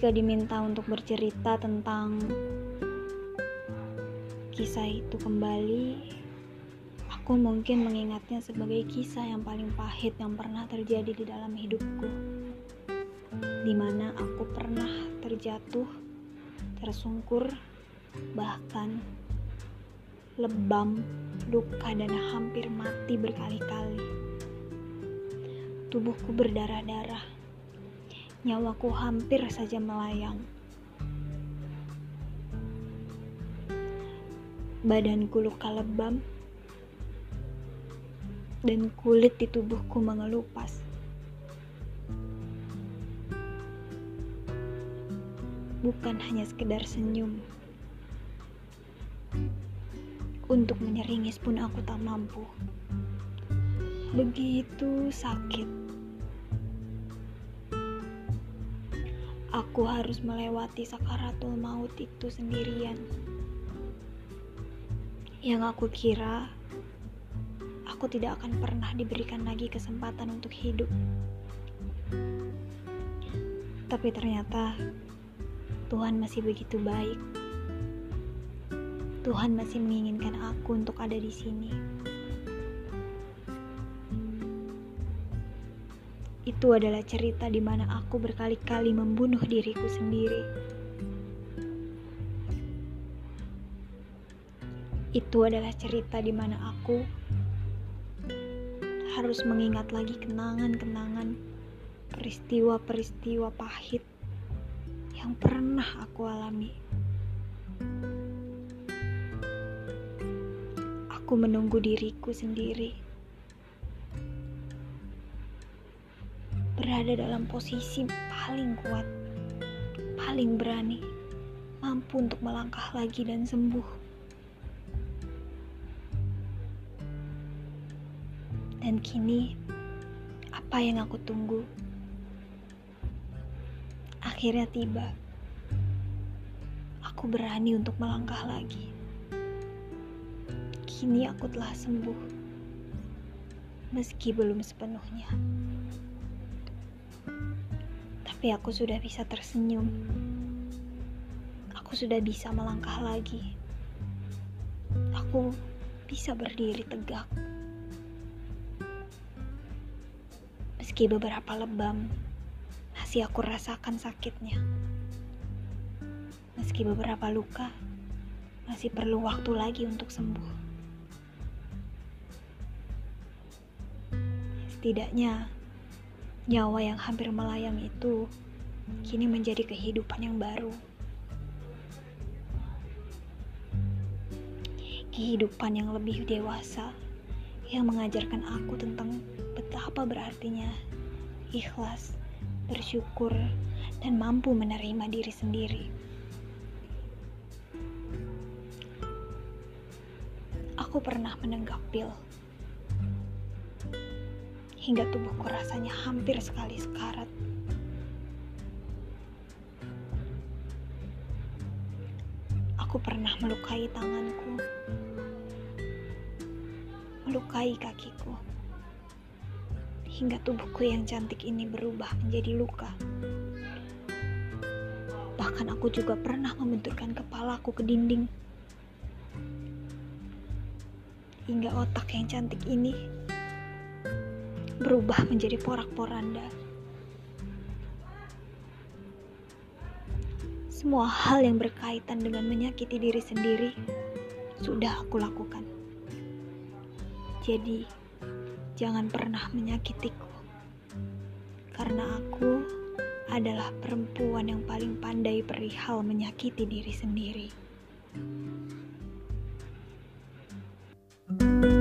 Jika diminta untuk bercerita tentang kisah itu kembali, aku mungkin mengingatnya sebagai kisah yang paling pahit yang pernah terjadi di dalam hidupku. Di mana aku pernah terjatuh, tersungkur, bahkan lebam, luka dan hampir mati berkali-kali. Tubuhku berdarah-darah nyawaku hampir saja melayang. Badanku luka lebam, dan kulit di tubuhku mengelupas. Bukan hanya sekedar senyum. Untuk menyeringis pun aku tak mampu. Begitu sakit. Aku harus melewati sakaratul maut itu sendirian. Yang aku kira, aku tidak akan pernah diberikan lagi kesempatan untuk hidup. Tapi ternyata Tuhan masih begitu baik. Tuhan masih menginginkan aku untuk ada di sini. Itu adalah cerita di mana aku berkali-kali membunuh diriku sendiri. Itu adalah cerita di mana aku harus mengingat lagi kenangan-kenangan, peristiwa-peristiwa pahit yang pernah aku alami. Aku menunggu diriku sendiri berada dalam posisi paling kuat, paling berani, mampu untuk melangkah lagi dan sembuh. Dan kini, apa yang aku tunggu? Akhirnya tiba. Aku berani untuk melangkah lagi. Kini aku telah sembuh, meski belum sepenuhnya tapi aku sudah bisa tersenyum. Aku sudah bisa melangkah lagi. Aku bisa berdiri tegak. Meski beberapa lebam, masih aku rasakan sakitnya. Meski beberapa luka, masih perlu waktu lagi untuk sembuh. Setidaknya, Nyawa yang hampir melayang itu kini menjadi kehidupan yang baru. Kehidupan yang lebih dewasa yang mengajarkan aku tentang betapa berartinya ikhlas, bersyukur, dan mampu menerima diri sendiri. Aku pernah menenggak pil hingga tubuhku rasanya hampir sekali sekarat. Aku pernah melukai tanganku, melukai kakiku, hingga tubuhku yang cantik ini berubah menjadi luka. Bahkan aku juga pernah membenturkan kepalaku ke dinding. Hingga otak yang cantik ini berubah menjadi porak-poranda. Semua hal yang berkaitan dengan menyakiti diri sendiri sudah aku lakukan. Jadi, jangan pernah menyakitiku, karena aku adalah perempuan yang paling pandai perihal menyakiti diri sendiri. thank you